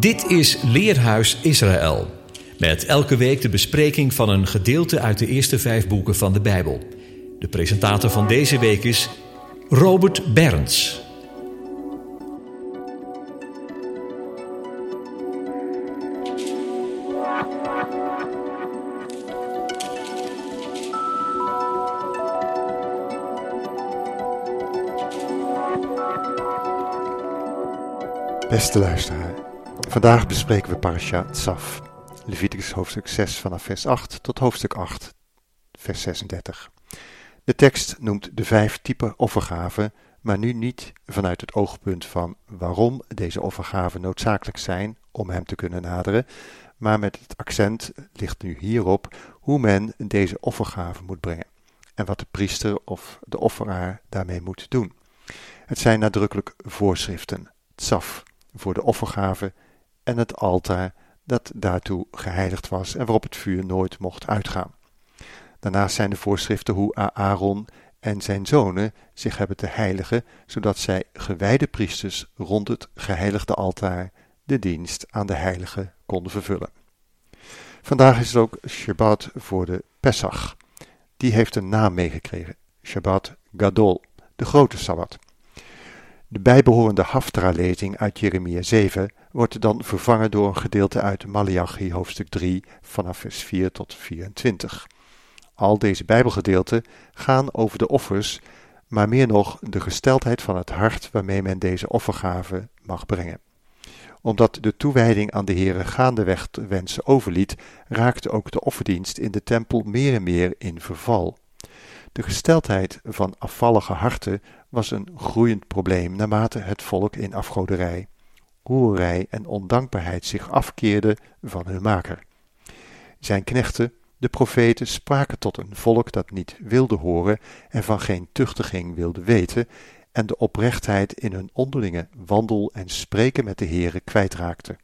Dit is Leerhuis Israël. Met elke week de bespreking van een gedeelte uit de eerste vijf boeken van de Bijbel. De presentator van deze week is Robert Berns. Beste luisteraar, vandaag bespreken we Parasha Tsaf, Leviticus hoofdstuk 6 vanaf vers 8 tot hoofdstuk 8, vers 36. De tekst noemt de vijf typen offergaven, maar nu niet vanuit het oogpunt van waarom deze offergaven noodzakelijk zijn om hem te kunnen naderen, maar met het accent ligt nu hierop hoe men deze offergaven moet brengen en wat de priester of de offeraar daarmee moet doen. Het zijn nadrukkelijk voorschriften, tsaf, voor de offergave en het altaar dat daartoe geheiligd was en waarop het vuur nooit mocht uitgaan. Daarnaast zijn de voorschriften hoe Aaron en zijn zonen zich hebben te heiligen, zodat zij gewijde priesters rond het geheiligde altaar de dienst aan de heilige konden vervullen. Vandaag is het ook Shabbat voor de Pesach. Die heeft een naam meegekregen, Shabbat Gadol, de grote Sabbat. De bijbehorende Haftra-lezing uit Jeremia 7 wordt dan vervangen door een gedeelte uit Malachi hoofdstuk 3 vanaf vers 4 tot 24. Al deze bijbelgedeelten gaan over de offers, maar meer nog de gesteldheid van het hart waarmee men deze offergave mag brengen. Omdat de toewijding aan de Heere gaandeweg wensen overliet, raakte ook de offerdienst in de tempel meer en meer in verval. De gesteldheid van afvallige harten was een groeiend probleem naarmate het volk in afgoderij, hoerij en ondankbaarheid zich afkeerde van hun maker. Zijn knechten, de profeten, spraken tot een volk dat niet wilde horen en van geen tuchtiging wilde weten en de oprechtheid in hun onderlinge wandel en spreken met de Heere kwijtraakte.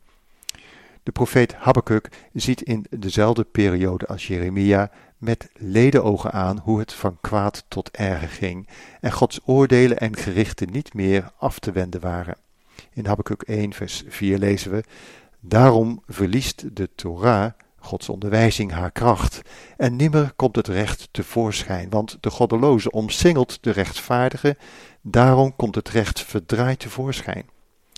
De profeet Habakkuk ziet in dezelfde periode als Jeremia met ledenogen aan hoe het van kwaad tot erger ging en Gods oordelen en gerichten niet meer af te wenden waren. In Habakkuk 1 vers 4 lezen we, Daarom verliest de Torah, Gods onderwijzing, haar kracht en nimmer komt het recht tevoorschijn, want de goddeloze omsingelt de rechtvaardige, daarom komt het recht verdraaid tevoorschijn.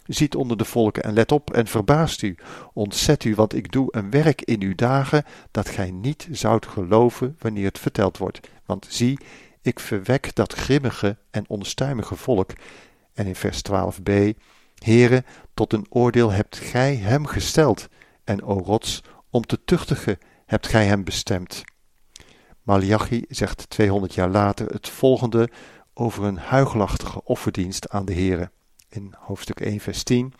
Ziet onder de volken en let op en verbaast u. Ontzet u, want ik doe een werk in uw dagen dat gij niet zoudt geloven wanneer het verteld wordt. Want zie, ik verwek dat grimmige en onstuimige volk. En in vers 12b, Heere, tot een oordeel hebt gij hem gesteld. En o rots, om te tuchtigen hebt gij hem bestemd. Malachi zegt 200 jaar later het volgende over een huigelachtige offerdienst aan de Heere in hoofdstuk 1, vers 10.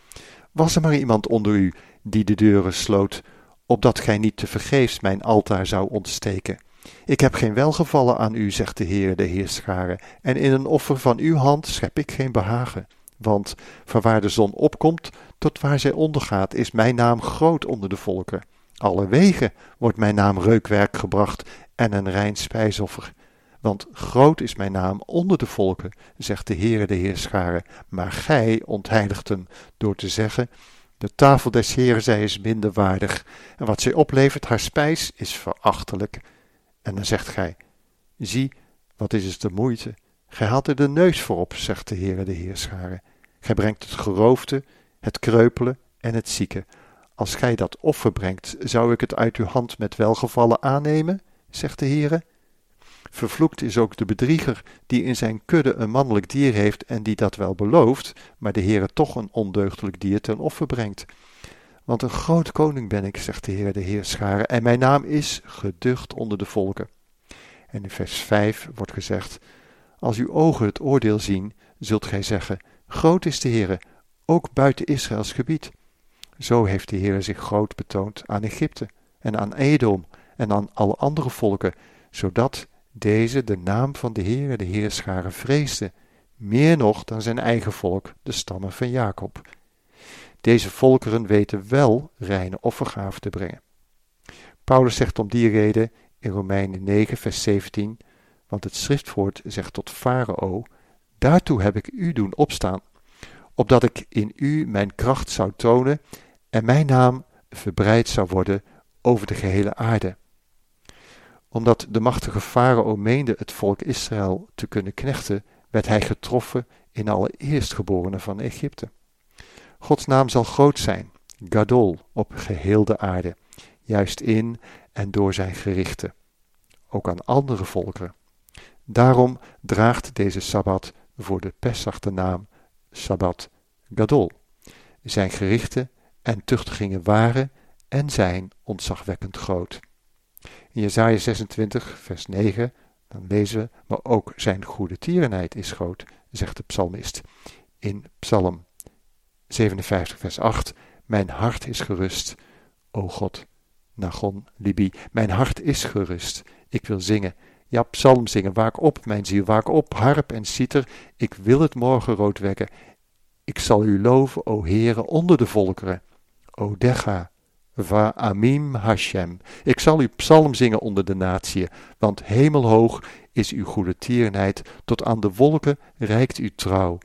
Was er maar iemand onder u die de deuren sloot, opdat gij niet te vergeefs mijn altaar zou ontsteken. Ik heb geen welgevallen aan u, zegt de Heer, de Heerscharen, en in een offer van uw hand schep ik geen behagen. Want van waar de zon opkomt tot waar zij ondergaat, is mijn naam groot onder de volken. Alle wegen wordt mijn naam reukwerk gebracht en een rein spijsoffer. Want groot is mijn naam onder de volken, zegt de Heere de Heerscharen, maar gij ontheiligt hem door te zeggen, de tafel des Heeren zij is minder waardig, en wat zij oplevert, haar spijs, is verachtelijk. En dan zegt gij, zie, wat is het de moeite, gij haalt er de neus voor op, zegt de Heere de Heerscharen. Gij brengt het geroofde, het kreupele en het zieke. Als gij dat offer brengt, zou ik het uit uw hand met welgevallen aannemen, zegt de Heere. Vervloekt is ook de bedrieger die in zijn kudde een mannelijk dier heeft en die dat wel belooft, maar de Heere toch een ondeugdelijk dier ten offer brengt. Want een groot koning ben ik, zegt de Heer de Heerscharen, en mijn naam is geducht onder de volken. En in vers 5 wordt gezegd, als uw ogen het oordeel zien, zult gij zeggen, groot is de Heere, ook buiten Israëls gebied. Zo heeft de Heer zich groot betoond aan Egypte en aan Edom en aan alle andere volken, zodat deze de naam van de Heere de Heerscharen vreesde, meer nog dan zijn eigen volk, de stammen van Jacob. Deze volkeren weten wel reine offergaven te brengen. Paulus zegt om die reden in Romeinen 9, vers 17, want het schriftwoord zegt tot Farao, daartoe heb ik u doen opstaan, opdat ik in u mijn kracht zou tonen en mijn naam verbreid zou worden over de gehele aarde. Omdat de machtige farao meende het volk Israël te kunnen knechten, werd hij getroffen in alle eerstgeborenen van Egypte. Gods naam zal groot zijn, Gadol, op geheel de aarde, juist in en door zijn gerichten, ook aan andere volkeren. Daarom draagt deze Sabbat voor de Pesach de naam Sabbat Gadol. Zijn gerichten en tuchtigingen waren en zijn ontzagwekkend groot. In Jesaja 26, vers 9, dan lezen we, maar ook zijn goede tierenheid is groot, zegt de psalmist. In Psalm 57, vers 8, mijn hart is gerust, o God, Nagon, Libi, mijn hart is gerust, ik wil zingen. Ja, psalm zingen, waak op, mijn ziel, waak op, harp en citer, ik wil het morgenrood wekken. Ik zal u loven, o Heere, onder de volkeren. O Decha, Va Amim Hashem. Ik zal u psalm zingen onder de natieën, want hemelhoog is uw goede tierenheid, tot aan de wolken reikt uw trouw.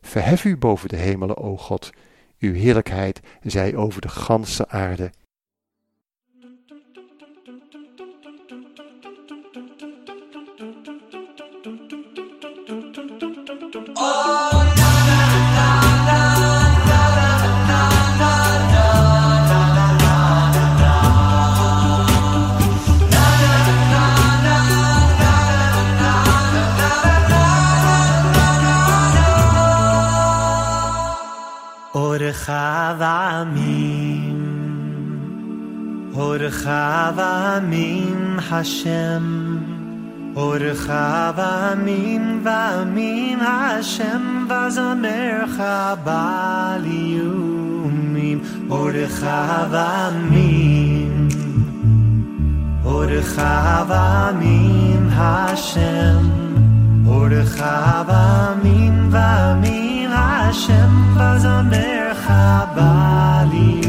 Verhef u boven de hemelen, o God. Uw heerlijkheid zij over de ganse aarde. Orchav Amim Hashem Orchav Amim Vamim Hashem Vazamer Chabal Yumim Orchav Amim Orchav Amim Hashem Orchav Amim Vamim Hashem Vazamer a vali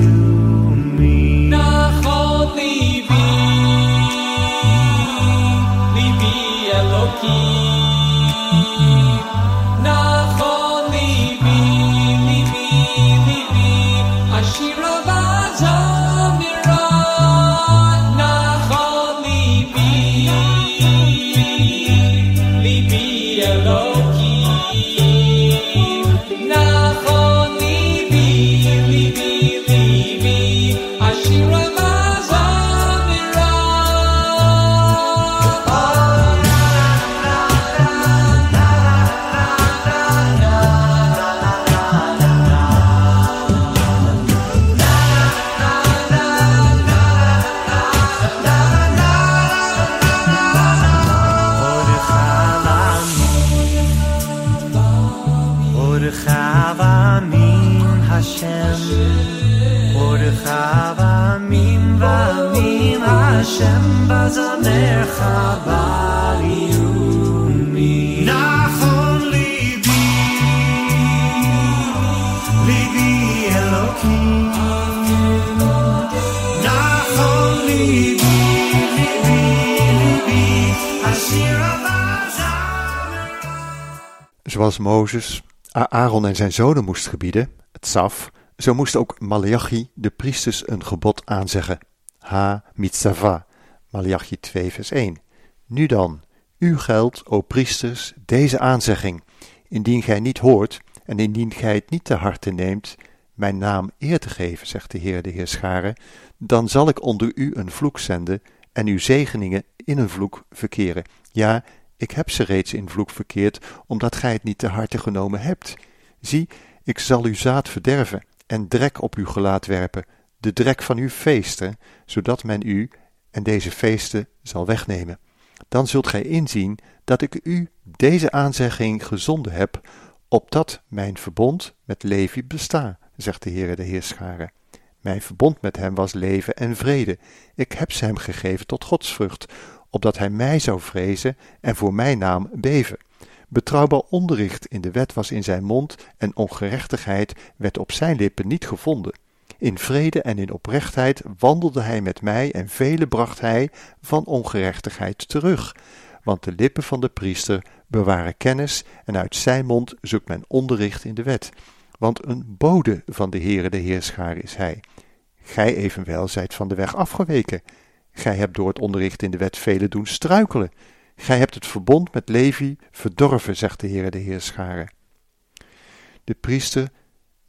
Mozes Aaron en zijn zonen moest gebieden, het Saf, zo moest ook Malachi de priesters een gebod aanzeggen. Ha mitzava, Malachi 2 vers 1. Nu dan, u geldt, o priesters, deze aanzegging. Indien gij niet hoort en indien gij het niet te harte neemt, mijn naam eer te geven, zegt de Heer de Heer Scharen, dan zal ik onder u een vloek zenden en uw zegeningen in een vloek verkeren. Ja, ik heb ze reeds in vloek verkeerd, omdat gij het niet te harte genomen hebt. Zie, ik zal uw zaad verderven en drek op uw gelaat werpen, de drek van uw feesten, zodat men u en deze feesten zal wegnemen. Dan zult gij inzien dat ik u deze aanzegging gezonden heb, opdat mijn verbond met Levi besta, zegt de Heere de Heerscharen. Mijn verbond met hem was leven en vrede. Ik heb ze hem gegeven tot godsvrucht, opdat hij mij zou vrezen en voor mijn naam beven. Betrouwbaar onderricht in de wet was in zijn mond en ongerechtigheid werd op zijn lippen niet gevonden. In vrede en in oprechtheid wandelde hij met mij en vele bracht hij van ongerechtigheid terug. Want de lippen van de priester bewaren kennis en uit zijn mond zoekt men onderricht in de wet. Want een bode van de Heere de Heerschaar is hij. Gij evenwel zijt van de weg afgeweken. Gij hebt door het onderricht in de wet velen doen struikelen. Gij hebt het verbond met Levi verdorven, zegt de Heere de Heerscharen. De priester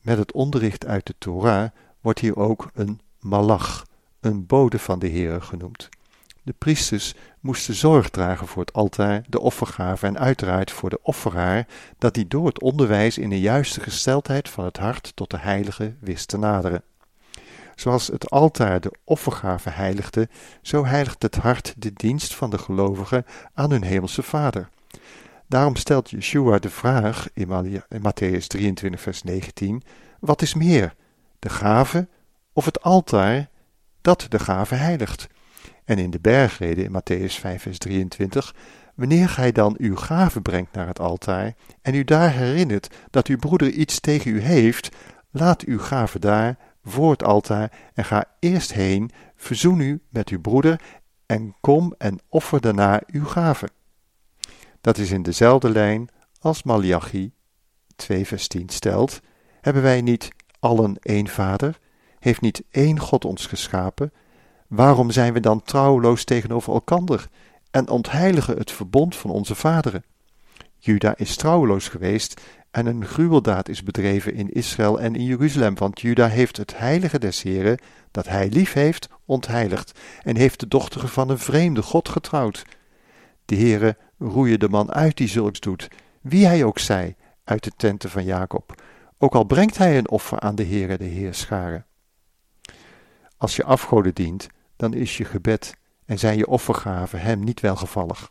met het onderricht uit de Torah wordt hier ook een malach, een bode van de Heere genoemd. De priesters moesten zorg dragen voor het altaar, de offergave en uiteraard voor de offeraar, dat hij door het onderwijs in de juiste gesteldheid van het hart tot de heilige wist te naderen. Zoals het altaar de offergave heiligde, zo heiligt het hart de dienst van de gelovigen aan hun hemelse Vader. Daarom stelt Yeshua de vraag in Matthäus 23, vers 19: Wat is meer, de gave of het altaar dat de gave heiligt? En in de bergrede in Matthäus 5, vers 23: Wanneer gij dan uw gave brengt naar het altaar en u daar herinnert dat uw broeder iets tegen u heeft, laat uw gave daar voor het altaar en ga eerst heen, verzoen u met uw broeder en kom en offer daarna uw gave. Dat is in dezelfde lijn als Malachi 2 vers 10 stelt, hebben wij niet allen één vader? Heeft niet één God ons geschapen? Waarom zijn we dan trouweloos tegenover elkander en ontheiligen het verbond van onze vaderen? Juda is trouweloos geweest en een gruweldaad is bedreven in Israël en in Jeruzalem, want Juda heeft het heilige des Heren, dat hij lief heeft, ontheiligd en heeft de dochter van een vreemde God getrouwd. De Heere roeie de man uit die zulks doet, wie hij ook zij, uit de tenten van Jacob, ook al brengt hij een offer aan de Heere de Heerscharen. Als je afgoden dient, dan is je gebed en zijn je offergaven hem niet welgevallig.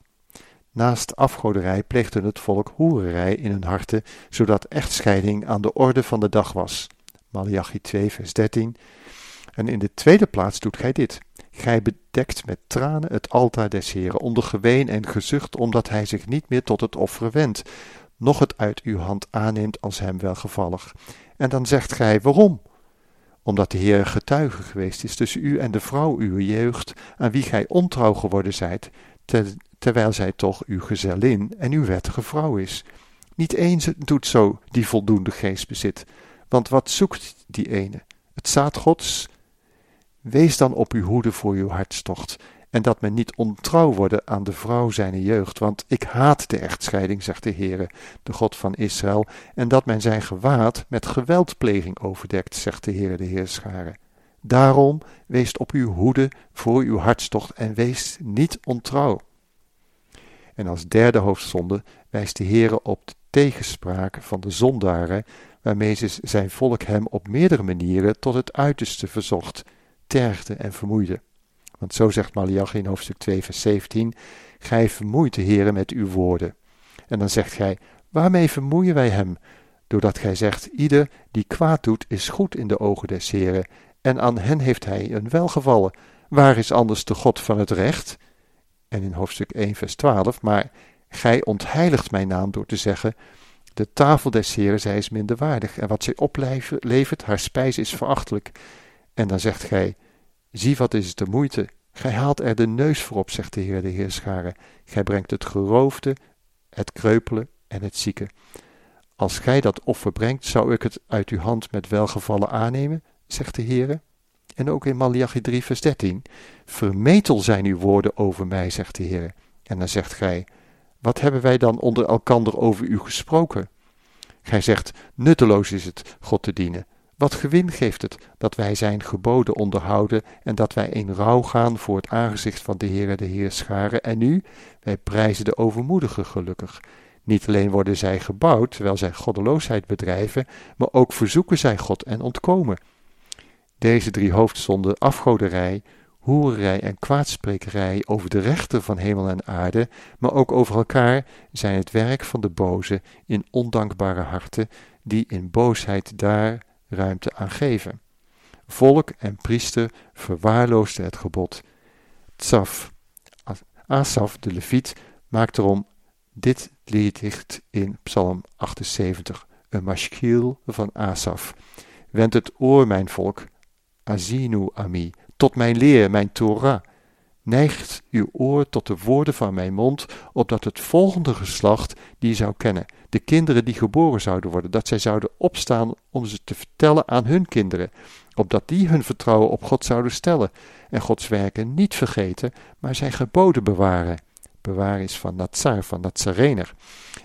Naast afgoderij pleegde het volk hoererij in hun harten, zodat echtscheiding aan de orde van de dag was. Malachi 2, vers 13. En in de tweede plaats doet gij dit. Gij bedekt met tranen het altaar des Heren onder geween en gezucht, omdat hij zich niet meer tot het offer wendt, noch het uit uw hand aanneemt als hem welgevallig. En dan zegt gij, waarom? Omdat de Heer getuige geweest is tussen u en de vrouw uw jeugd, aan wie gij ontrouw geworden zijt, ter- terwijl zij toch uw gezellin en uw wettige vrouw is. Niet eens doet zo die voldoende geest bezit, want wat zoekt die ene? Het zaad Gods? Wees dan op uw hoede voor uw hartstocht, en dat men niet ontrouw worden aan de vrouw zijner jeugd, want ik haat de echtscheiding, zegt de Heere, de God van Israël, en dat men zijn gewaad met geweldpleging overdekt, zegt de Heere de Heerscharen. Daarom wees op uw hoede voor uw hartstocht en wees niet ontrouw. En als derde hoofdzonde wijst de Heere op de tegenspraak van de zondaren, waarmee zijn volk hem op meerdere manieren tot het uiterste verzocht, tergde en vermoeide. Want zo zegt Malachi in hoofdstuk 2 vers 17, Gij vermoeit de Heere met uw woorden. En dan zegt gij, waarmee vermoeien wij hem? Doordat gij zegt, ieder die kwaad doet is goed in de ogen des Heeren, en aan hen heeft hij een welgevallen. Waar is anders de God van het recht? En in hoofdstuk 1 vers 12, maar gij ontheiligt mijn naam door te zeggen, de tafel des Heeren, zij is minder waardig, en wat zij oplevert, haar spijs is verachtelijk. En dan zegt gij, zie wat is het de moeite, gij haalt er de neus voor op, zegt de Heer de Heerscharen. Gij brengt het geroofde, het kreupele en het zieke. Als gij dat offer brengt, zou ik het uit uw hand met welgevallen aannemen, zegt de Heer. En ook in Malachi 3 vers 13, vermetel zijn uw woorden over mij, zegt de Heer. En dan zegt gij, wat hebben wij dan onder elkander over u gesproken? Gij zegt, nutteloos is het God te dienen. Wat gewin geeft het dat wij zijn geboden onderhouden en dat wij in rouw gaan voor het aangezicht van de Heere de Heerscharen en nu, wij prijzen de overmoedigen gelukkig. Niet alleen worden zij gebouwd terwijl zij goddeloosheid bedrijven, maar ook verzoeken zij God en ontkomen. Deze drie hoofdzonden, afgoderij, hoererij en kwaadsprekerij over de rechter van hemel en aarde, maar ook over elkaar, zijn het werk van de boze in ondankbare harten, die in boosheid daar ruimte aan geven. Volk en priester verwaarloosden het gebod. Tsaf, Asaf de Leviet maakt erom dit lieddicht in Psalm 78, een maschkiel van Asaf. Wend het oor, mijn volk, Azinu Ami, tot mijn leer, mijn Torah. Neigt uw oor tot de woorden van mijn mond, opdat het volgende geslacht die zou kennen, de kinderen die geboren zouden worden, dat zij zouden opstaan om ze te vertellen aan hun kinderen, opdat die hun vertrouwen op God zouden stellen en Gods werken niet vergeten, maar zijn geboden bewaren. Bewaren is van Nazar, van Nazarener.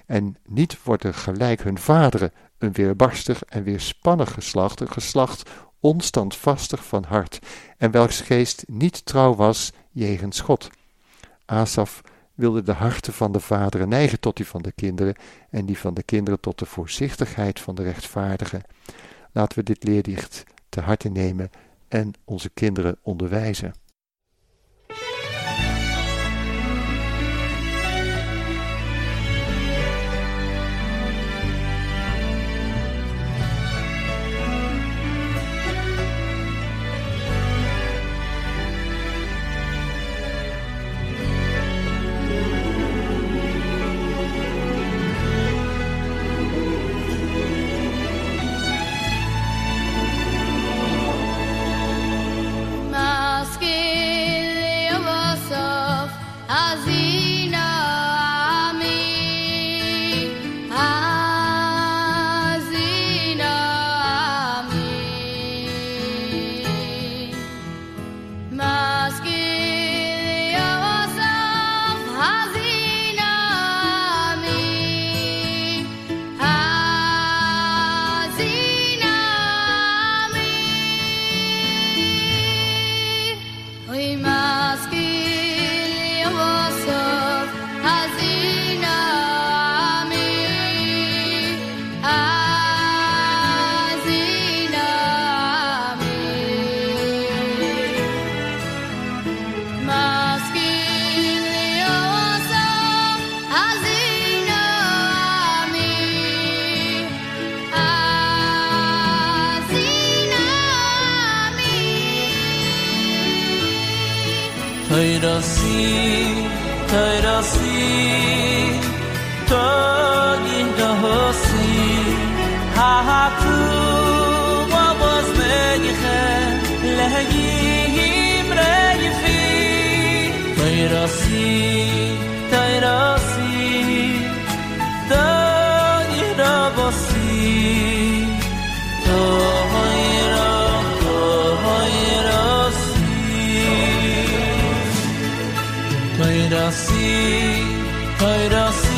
En niet worden gelijk hun vaderen, een weerbarstig en weerspannig geslacht, een geslacht onstandvastig van hart, en welks geest niet trouw was jegens God. Asaf wilde de harten van de vaderen neigen tot die van de kinderen, en die van de kinderen tot de voorzichtigheid van de rechtvaardigen. Laten we dit leerdicht te harte nemen en onze kinderen onderwijzen.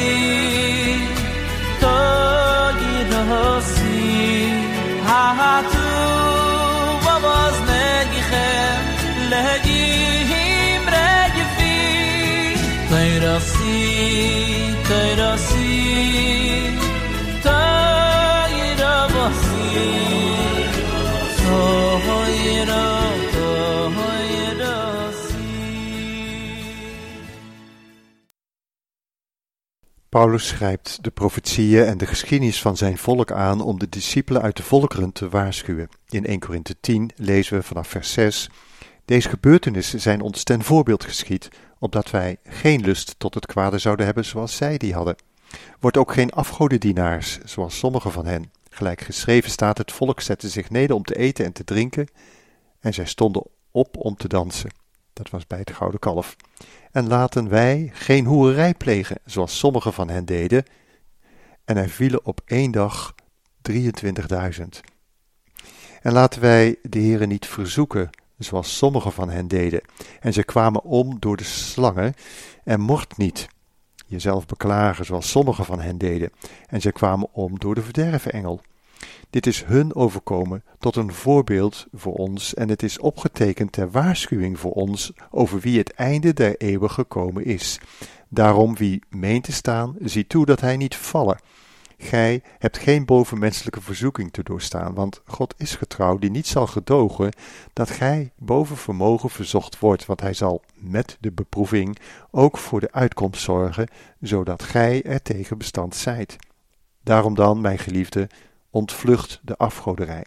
You. Paulus schrijft de profetieën en de geschiedenis van zijn volk aan om de discipelen uit de volkeren te waarschuwen. In 1 Korinthe 10 lezen we vanaf vers 6: Deze gebeurtenissen zijn ons ten voorbeeld geschied, opdat wij geen lust tot het kwade zouden hebben zoals zij die hadden. Wordt ook geen afgodendienaars, zoals sommige van hen. Gelijk geschreven staat: Het volk zette zich neder om te eten en te drinken, en zij stonden op om te dansen. Dat was bij het gouden kalf. En laten wij geen hoererij plegen, zoals sommigen van hen deden. En er vielen op één dag 23.000. En laten wij de Heere niet verzoeken, zoals sommigen van hen deden. En ze kwamen om door de slangen, en mocht niet. Jezelf beklagen, zoals sommigen van hen deden. En ze kwamen om door de verdervenengel. Dit is hun overkomen tot een voorbeeld voor ons en het is opgetekend ter waarschuwing voor ons over wie het einde der eeuwen gekomen is. Daarom wie meent te staan, zie toe dat hij niet vallen. Gij hebt geen bovenmenselijke verzoeking te doorstaan, want God is getrouw die niet zal gedogen dat gij boven vermogen verzocht wordt, want hij zal met de beproeving ook voor de uitkomst zorgen, zodat gij er tegen bestand zijt. Daarom dan, mijn geliefde, ontvlucht de afgoderij.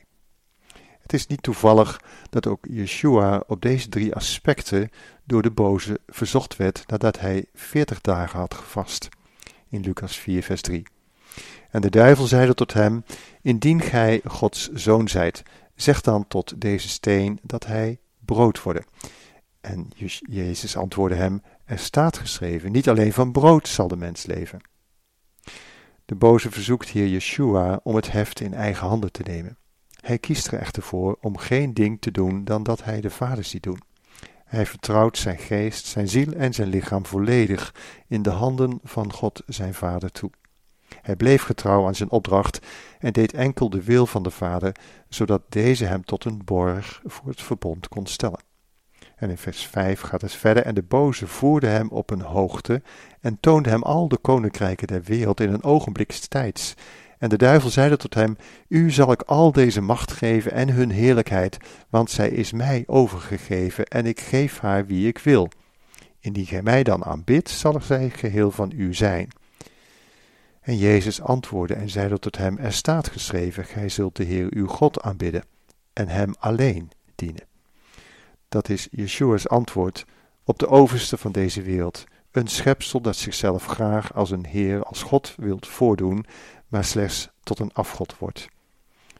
Het is niet toevallig dat ook Yeshua op deze drie aspecten door de boze verzocht werd nadat hij veertig dagen had gevast. In Lucas 4, vers 3. En de duivel zeide tot hem: Indien gij Gods zoon zijt, zeg dan tot deze steen dat hij brood worden. En Jezus antwoordde hem: Er staat geschreven: Niet alleen van brood zal de mens leven. De boze verzoekt hier Yeshua om het heft in eigen handen te nemen. Hij kiest er echter voor om geen ding te doen dan dat hij de Vader ziet doen. Hij vertrouwt zijn geest, zijn ziel en zijn lichaam volledig in de handen van God zijn Vader toe. Hij bleef getrouw aan zijn opdracht en deed enkel de wil van de Vader, zodat deze hem tot een borg voor het verbond kon stellen. En in vers 5 gaat het verder. En de boze voerde hem op een hoogte en toonde hem al de koninkrijken der wereld in een ogenblik tijds. En de duivel zeide tot hem: U zal ik al deze macht geven en hun heerlijkheid, want zij is mij overgegeven en ik geef haar wie ik wil. Indien gij mij dan aanbidt, zal zij geheel van u zijn. En Jezus antwoordde en zeide tot hem: Er staat geschreven: Gij zult de Heer uw God aanbidden en hem alleen dienen. Dat is Yeshua's antwoord op de overste van deze wereld. Een schepsel dat zichzelf graag als een Heer, als God wilt voordoen, maar slechts tot een afgod wordt.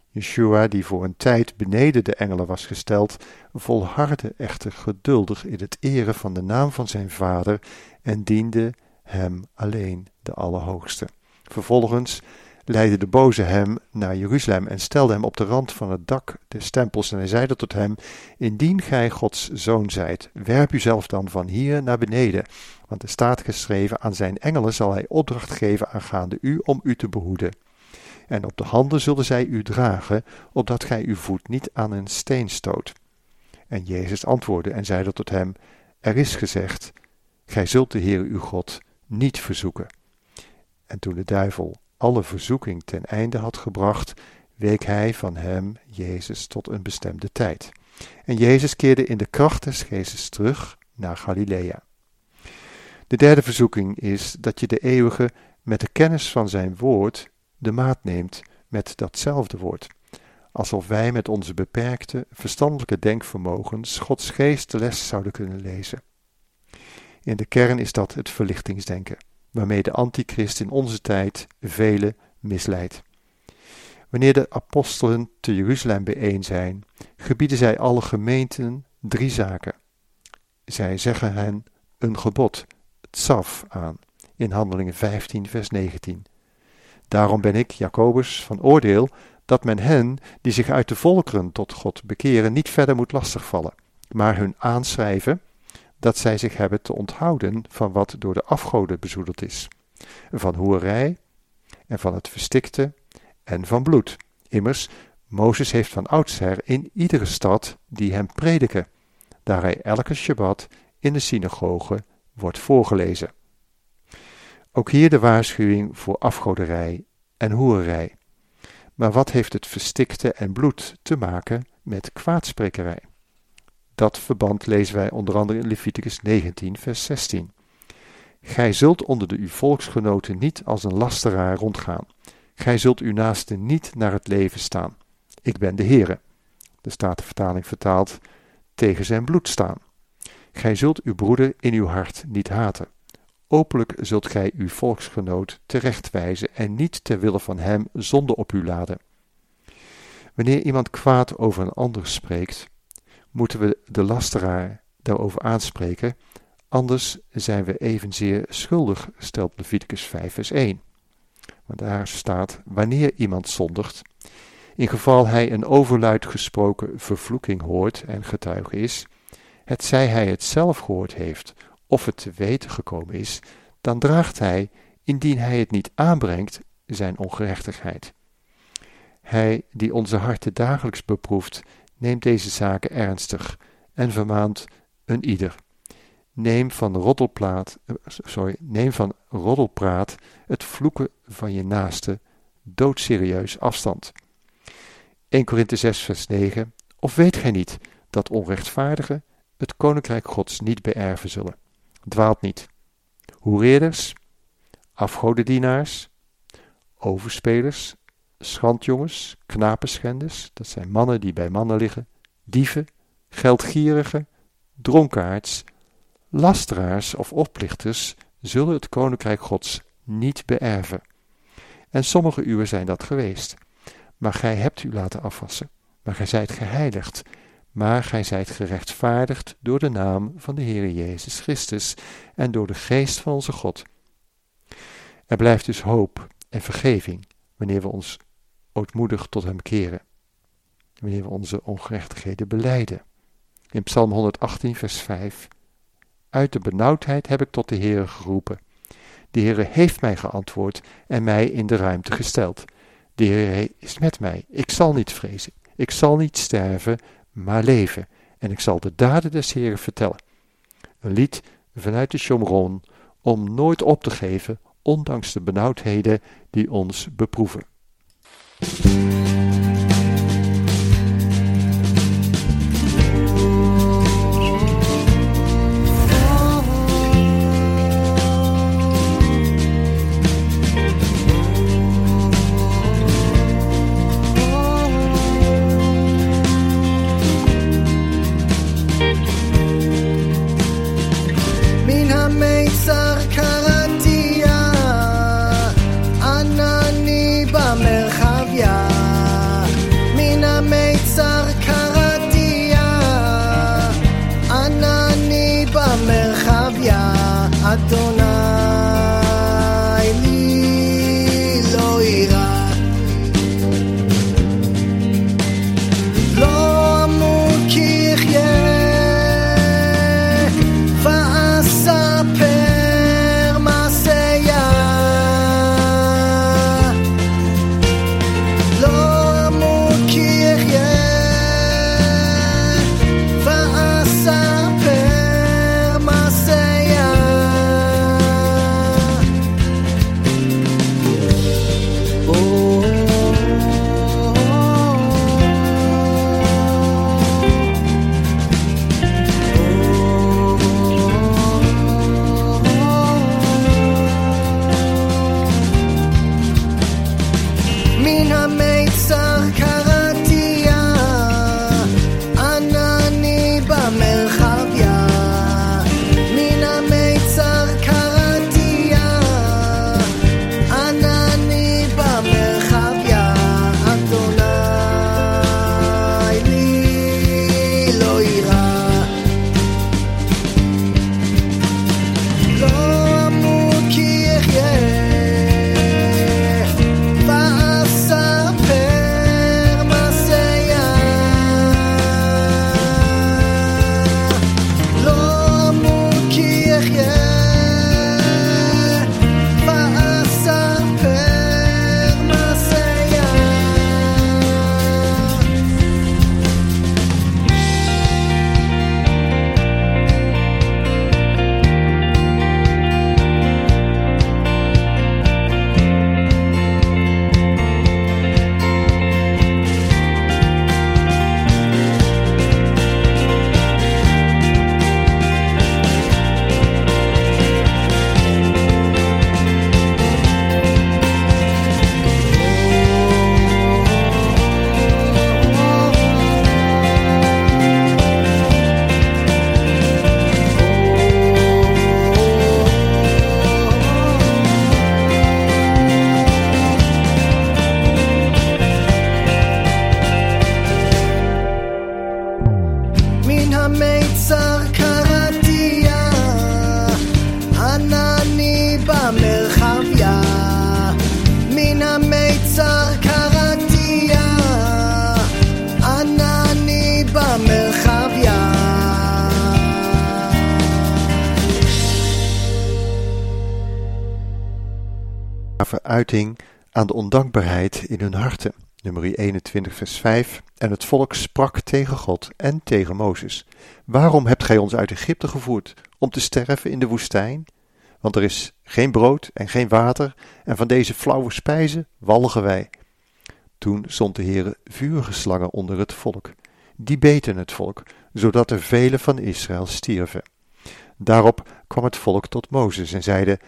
Yeshua, die voor een tijd beneden de engelen was gesteld, volhardde echter geduldig in het eren van de naam van zijn Vader en diende hem alleen, de Allerhoogste. Vervolgens leidde de boze hem naar Jeruzalem en stelde hem op de rand van het dak des tempels en hij zeide tot hem, indien gij Gods zoon zijt, werp uzelf dan van hier naar beneden, want er staat geschreven, aan zijn engelen zal hij opdracht geven aangaande u om u te behoeden. En op de handen zullen zij u dragen, opdat gij uw voet niet aan een steen stoot. En Jezus antwoordde en zeide tot hem, er is gezegd, gij zult de Heer uw God niet verzoeken. En toen de duivel alle verzoeking ten einde had gebracht, week hij van hem, Jezus, tot een bestemde tijd. En Jezus keerde in de kracht des geestes terug naar Galilea. De derde verzoeking is dat je de eeuwige met de kennis van zijn woord de maat neemt met datzelfde woord. Alsof wij met onze beperkte verstandelijke denkvermogens Gods geest de les zouden kunnen lezen. In de kern is dat het verlichtingsdenken waarmee de antichrist in onze tijd velen misleidt. Wanneer de apostelen te Jeruzalem bijeen zijn, gebieden zij alle gemeenten drie zaken. Zij zeggen hen een gebod, tsaf, aan, in Handelingen 15, vers 19. Daarom ben ik, Jacobus, van oordeel dat men hen, die zich uit de volkeren tot God bekeren, niet verder moet lastigvallen, maar hun aanschrijven dat zij zich hebben te onthouden van wat door de afgoden bezoedeld is, van hoerij en van het verstikte en van bloed. Immers, Mozes heeft van oudsher in iedere stad die hem prediken, daar hij elke Shabbat in de synagoge wordt voorgelezen. Ook hier de waarschuwing voor afgoderij en hoerij. Maar wat heeft het verstikte en bloed te maken met kwaadsprekerij? Dat verband lezen wij onder andere in Leviticus 19, vers 16. Gij zult onder de uw volksgenoten niet als een lasteraar rondgaan. Gij zult uw naaste niet naar het leven staan. Ik ben de Heere. De Statenvertaling vertaalt tegen zijn bloed staan. Gij zult uw broeder in uw hart niet haten. Openlijk zult gij uw volksgenoot terechtwijzen en niet ter wille van hem zonde op u laden. Wanneer iemand kwaad over een ander spreekt, moeten we de lasteraar daarover aanspreken, anders zijn we evenzeer schuldig, stelt Leviticus 5 vers 1. Want daar staat, wanneer iemand zondigt, in geval hij een overluid gesproken vervloeking hoort en getuige is, het zij hij het zelf gehoord heeft of het te weten gekomen is, dan draagt hij, indien hij het niet aanbrengt, zijn ongerechtigheid. Hij die onze harten dagelijks beproeft, neemt deze zaken ernstig en vermaant een ieder. Neem van roddelpraat, sorry, neem van roddelpraat het vloeken van je naaste doodserieus afstand. 1 Korinthe 6 vers 9 Of weet gij niet dat onrechtvaardigen het koninkrijk gods niet beërven zullen? Dwaalt niet. Hoereerders, afgodendienaars, overspelers, schandjongens, knapenschenders, dat zijn mannen die bij mannen liggen, dieven, geldgierigen, dronkaards, lasteraars of oplichters zullen het koninkrijk gods niet beërven. En sommige uwen zijn dat geweest. Maar gij hebt u laten afwassen, maar gij zijt geheiligd, maar gij zijt gerechtvaardigd door de naam van de Heere Jezus Christus en door de geest van onze God. Er blijft dus hoop en vergeving wanneer we ons ootmoedig tot hem keren, wanneer we onze ongerechtigheden beleiden. In Psalm 118, vers 5. Uit de benauwdheid heb ik tot de Heere geroepen. De Heere heeft mij geantwoord en mij in de ruimte gesteld. De Heere is met mij. Ik zal niet vrezen. Ik zal niet sterven, maar leven. En ik zal de daden des Heeren vertellen. Een lied vanuit de Shomron om nooit op te geven, ondanks de benauwdheden die ons beproeven. Thank you. Uiting aan de ondankbaarheid in hun harten. Nummer 21, vers 5. En het volk sprak tegen God en tegen Mozes. Waarom hebt gij ons uit Egypte gevoerd? Om te sterven in de woestijn? Want er is geen brood en geen water, en van deze flauwe spijzen walgen wij. Toen zond de Heere vurige slangen onder het volk. Die beten het volk, zodat er velen van Israël stierven. Daarop kwam het volk tot Mozes en zeide: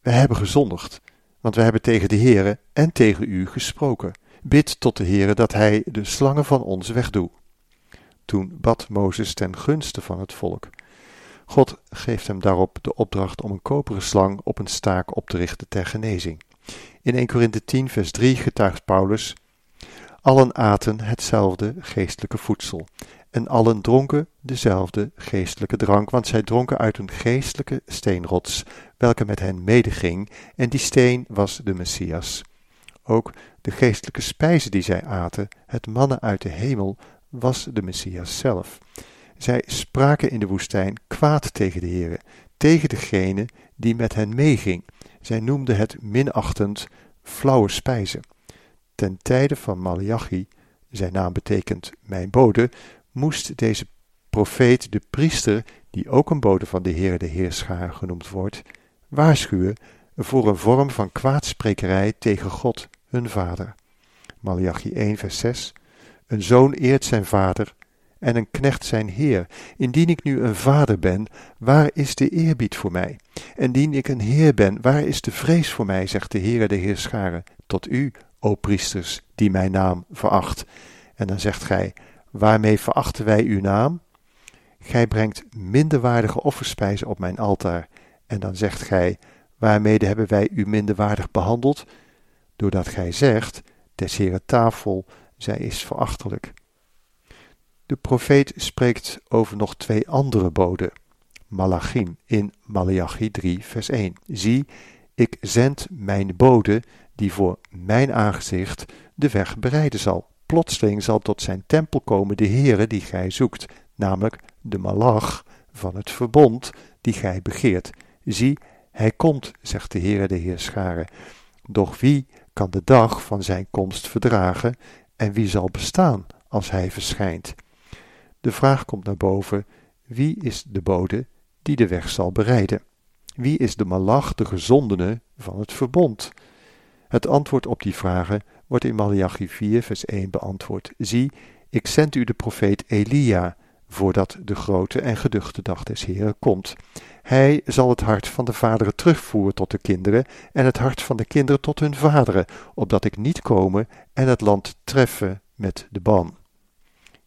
We hebben gezondigd, want we hebben tegen de Heere en tegen u gesproken. Bid tot de Heere dat hij de slangen van ons wegdoe. Toen bad Mozes ten gunste van het volk. God geeft hem daarop de opdracht om een koperen slang op een staak op te richten ter genezing. In 1 Korinthe 10 vers 3 getuigt Paulus, Allen aten hetzelfde geestelijke voedsel En allen dronken dezelfde geestelijke drank, want zij dronken uit een geestelijke steenrots, welke met hen medeging, en die steen was de Messias. Ook de geestelijke spijze die zij aten, het mannen uit de hemel, was de Messias zelf. Zij spraken in de woestijn kwaad tegen de Heere, tegen degene die met hen meeging. Zij noemden het minachtend flauwe spijze. Ten tijde van Malachi, zijn naam betekent mijn bode, moest deze profeet de priester, die ook een bode van de Heer de Heerschaar genoemd wordt, waarschuwen voor een vorm van kwaadsprekerij tegen God, hun vader. Malachi 1 vers 6 Een zoon eert zijn vader en een knecht zijn heer. Indien ik nu een vader ben, waar is de eerbied voor mij? En indien ik een heer ben, waar is de vrees voor mij, zegt de Heere de Heerscharen, tot u, o priesters, die mijn naam veracht. En dan zegt gij, waarmee verachten wij uw naam? Gij brengt minderwaardige offerspijzen op mijn altaar. En dan zegt gij, waarmede hebben wij u minderwaardig behandeld? Doordat gij zegt, des Heere tafel, zij is verachtelijk. De profeet spreekt over nog twee andere boden. Malachim in Malachi 3 vers 1. Zie, ik zend mijn bode die voor mijn aangezicht de weg bereiden zal. Plotseling zal tot zijn tempel komen de Heere die gij zoekt, namelijk de malach van het verbond die gij begeert. Zie, hij komt, zegt de Heere de Heerscharen. Doch wie kan de dag van zijn komst verdragen en wie zal bestaan als hij verschijnt? De vraag komt naar boven: wie is de bode die de weg zal bereiden? Wie is de malach, de gezondene van het verbond? Het antwoord op die vragen wordt in Malachi 4, vers 1 beantwoord. Zie, ik zend u de profeet Elia, voordat de grote en geduchte dag des Heren komt. Hij zal het hart van de vaderen terugvoeren tot de kinderen en het hart van de kinderen tot hun vaderen, opdat ik niet komen en het land treffen met de ban.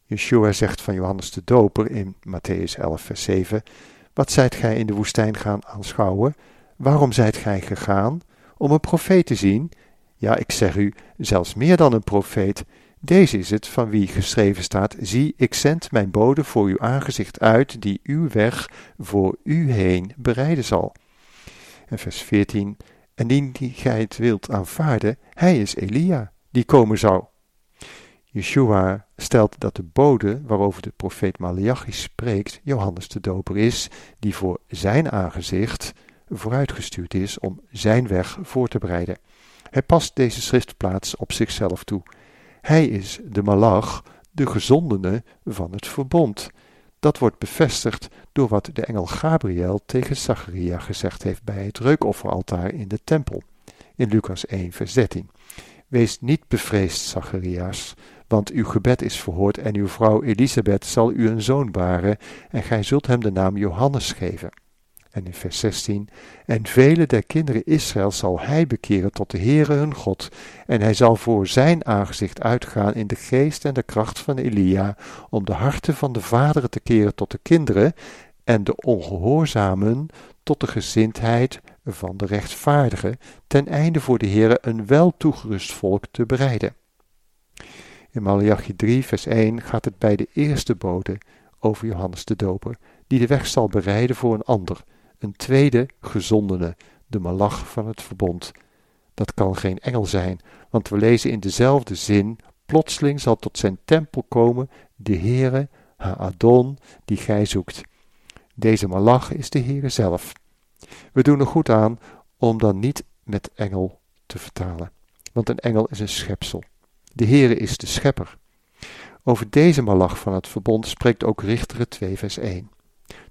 Yeshua zegt van Johannes de Doper in Matthäus 11, vers 7: Wat zijt gij in de woestijn gaan aanschouwen? Waarom zijt gij gegaan? Om een profeet te zien? Ja, ik zeg u, zelfs meer dan een profeet. Deze is het van wie geschreven staat: Zie, ik zend mijn bode voor uw aangezicht uit, die uw weg voor u heen bereiden zal. En vers 14: En die gij het wilt aanvaarden, hij is Elia, die komen zou. Yeshua stelt dat de bode waarover de profeet Malachi spreekt, Johannes de Doper is, die voor zijn aangezicht vooruitgestuurd is om zijn weg voor te bereiden. Hij past deze schriftplaats op zichzelf toe. Hij is de malach, de gezondene van het verbond. Dat wordt bevestigd door wat de engel Gabriel tegen Zacharia gezegd heeft bij het reukofferaltaar in de tempel. In Lucas 1 vers 13. Wees niet bevreesd, Zacharias, want uw gebed is verhoord en uw vrouw Elisabeth zal u een zoon baren en gij zult hem de naam Johannes geven. En in vers 16, en vele der kinderen Israël zal hij bekeren tot de Heere hun God, en hij zal voor zijn aangezicht uitgaan in de geest en de kracht van Elia, om de harten van de vaderen te keren tot de kinderen, en de ongehoorzamen tot de gezindheid van de rechtvaardigen, ten einde voor de Heere een wel toegerust volk te bereiden. In Malachi 3, vers 1 gaat het bij de eerste bode over Johannes de Doper, die de weg zal bereiden voor een ander, een tweede gezondene, de malach van het verbond. Dat kan geen engel zijn, want we lezen in dezelfde zin, plotseling zal tot zijn tempel komen de Heere, Ha-Adon, die gij zoekt. Deze malach is de Heere zelf. We doen er goed aan om dan niet met engel te vertalen, want een engel is een schepsel. De Heere is de schepper. Over deze malach van het verbond spreekt ook Richteren 2 vers 1.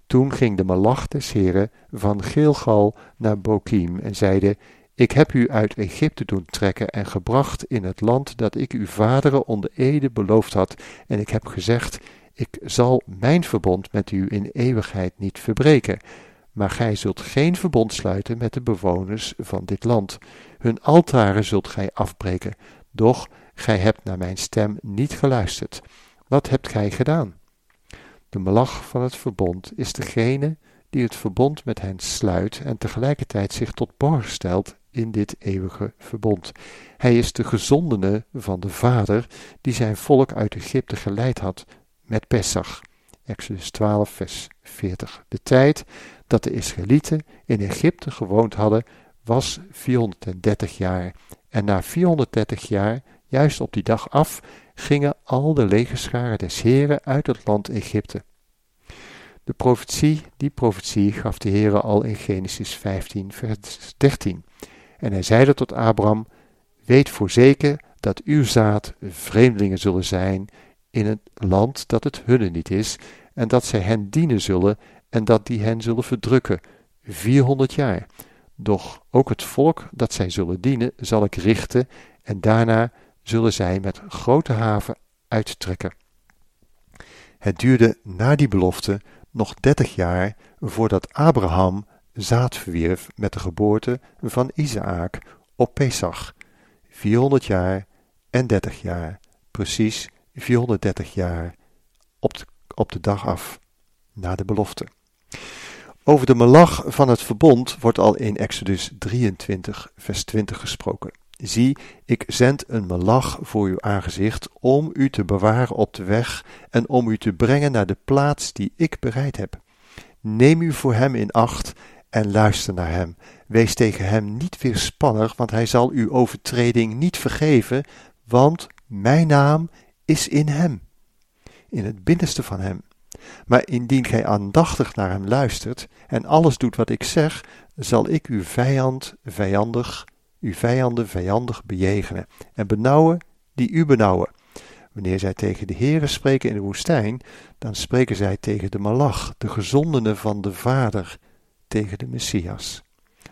Toen ging de malach des Heren van Gilgal naar Bokim en zeide, ik heb u uit Egypte doen trekken en gebracht in het land dat ik uw vaderen onder ede beloofd had, en ik heb gezegd, ik zal mijn verbond met u in eeuwigheid niet verbreken, maar gij zult geen verbond sluiten met de bewoners van dit land. Hun altaren zult gij afbreken, doch gij hebt naar mijn stem niet geluisterd. Wat hebt gij gedaan? De malach van het verbond is degene die het verbond met hen sluit en tegelijkertijd zich tot borg stelt in dit eeuwige verbond. Hij is de gezondene van de Vader die zijn volk uit Egypte geleid had met Pesach. Exodus 12, vers 40. De tijd dat de Israëlieten in Egypte gewoond hadden, was 430 jaar. En na 430 jaar, juist op die dag af, gingen al de legerscharen des Heren uit het land Egypte. De profetie, die profetie gaf de Heere al in Genesis 15, vers 13. En hij zeide tot Abraham, weet voorzeker dat uw zaad vreemdelingen zullen zijn in het land dat het hunne niet is, en dat zij hen dienen zullen, en dat die hen zullen verdrukken, 400 jaar. Doch ook het volk dat zij zullen dienen, zal ik richten, en daarna zullen zij met grote haven uittrekken. Het duurde na die belofte nog dertig jaar voordat Abraham zaad verwierf met de geboorte van Isaak op Pesach. 400 jaar en 30 jaar, precies 430 jaar op de, op de dag af, na de belofte. Over de melach van het verbond wordt al in Exodus 23, vers 20 gesproken. Zie, ik zend een melach voor uw aangezicht om u te bewaren op de weg en om u te brengen naar de plaats die ik bereid heb. Neem u voor hem in acht en luister naar hem. Wees tegen hem niet weerspannig, want hij zal uw overtreding niet vergeven, want mijn naam is in hem, in het binnenste van hem. Maar indien gij aandachtig naar hem luistert en alles doet wat ik zeg, zal ik uw vijand vijandig, uw vijanden vijandig bejegenen en benauwen die u benauwen. Wanneer zij tegen de Heere spreken in de woestijn, dan spreken zij tegen de Malach, de gezondene van de Vader, tegen de Messias.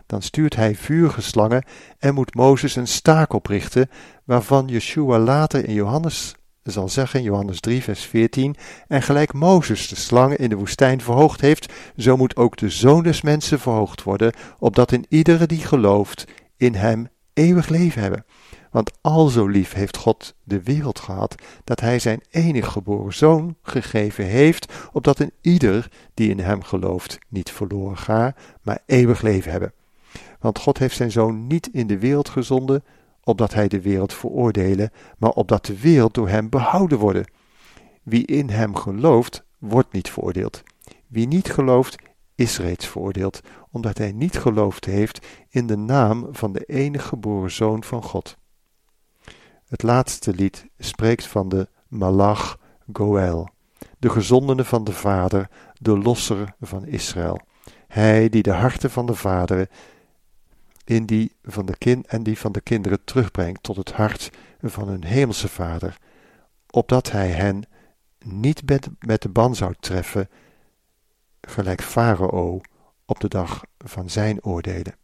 Dan stuurt hij vurige slangen en moet Mozes een staak oprichten, waarvan Yeshua later in Johannes zal zeggen, Johannes 3, vers 14, en gelijk Mozes de slangen in de woestijn verhoogd heeft, zo moet ook de zoon des mensen verhoogd worden, opdat in iedere die gelooft in hem eeuwig leven hebben. Want al zo lief heeft God de wereld gehad, dat hij zijn enig geboren zoon gegeven heeft, opdat een ieder die in hem gelooft niet verloren ga, maar eeuwig leven hebben. Want God heeft zijn zoon niet in de wereld gezonden, opdat hij de wereld veroordelen, maar opdat de wereld door hem behouden worden. Wie in hem gelooft, wordt niet veroordeeld. Wie niet gelooft, is reeds veroordeeld, omdat hij niet geloofd heeft in de naam van de enige geboren zoon van God. Het laatste lied spreekt van de Malach Goel, de gezondene van de Vader, de losser van Israël. Hij die de harten van de vaderen in die van de kind en die van de kinderen terugbrengt tot het hart van hun hemelse Vader, opdat hij hen niet met, de ban zou treffen, gelijk Farao op de dag van zijn oordelen.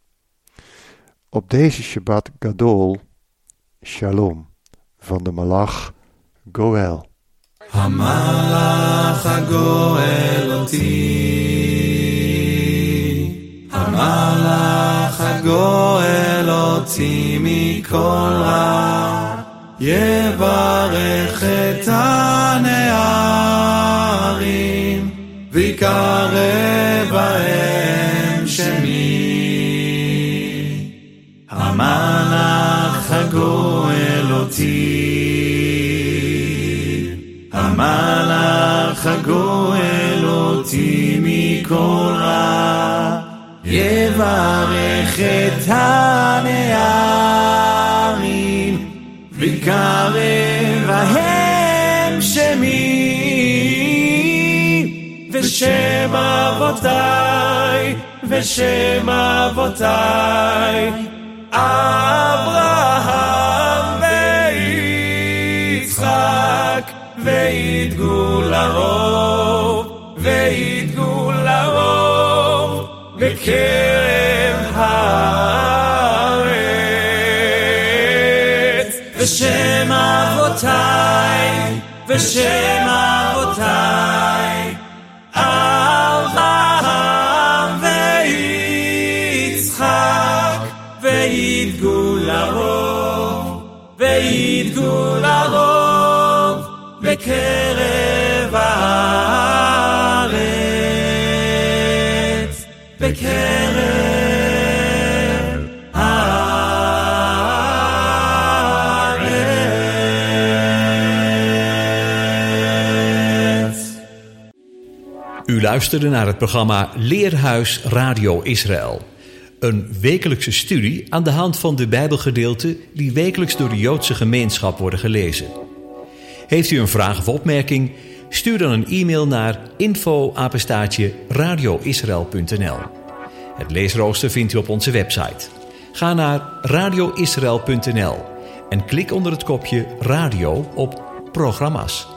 Op deze Shabbat Gadol, Shalom, van de Malach Goel. המלאך הגואל אותי, המלאך הגואל אותי מכל רע, יברך את הנערים, ויקרב בהם שמי. המלאך הגואל אותי, המלאך הגואל אותי מכל רע, יברך את הנערים, ויקרב בהם ושם אבותיי, ושם אבותיי, אברהם ויצחק, וידגו לרוב, וידגו לרוב, בקרב הארץ. ושם אבותיי, ושם אבותיי, בקרב הארץ, בקרב הארץ. U luisterde naar het programma Leerhuis Radio Israël. Een wekelijkse studie aan de hand van de Bijbelgedeelten die wekelijks door de Joodse gemeenschap worden gelezen. Heeft u een vraag of opmerking? Stuur dan een e-mail naar info-apenstaatje radioisrael.nl. Het leesrooster vindt u op onze website. Ga naar radioisrael.nl en klik onder het kopje radio op programma's.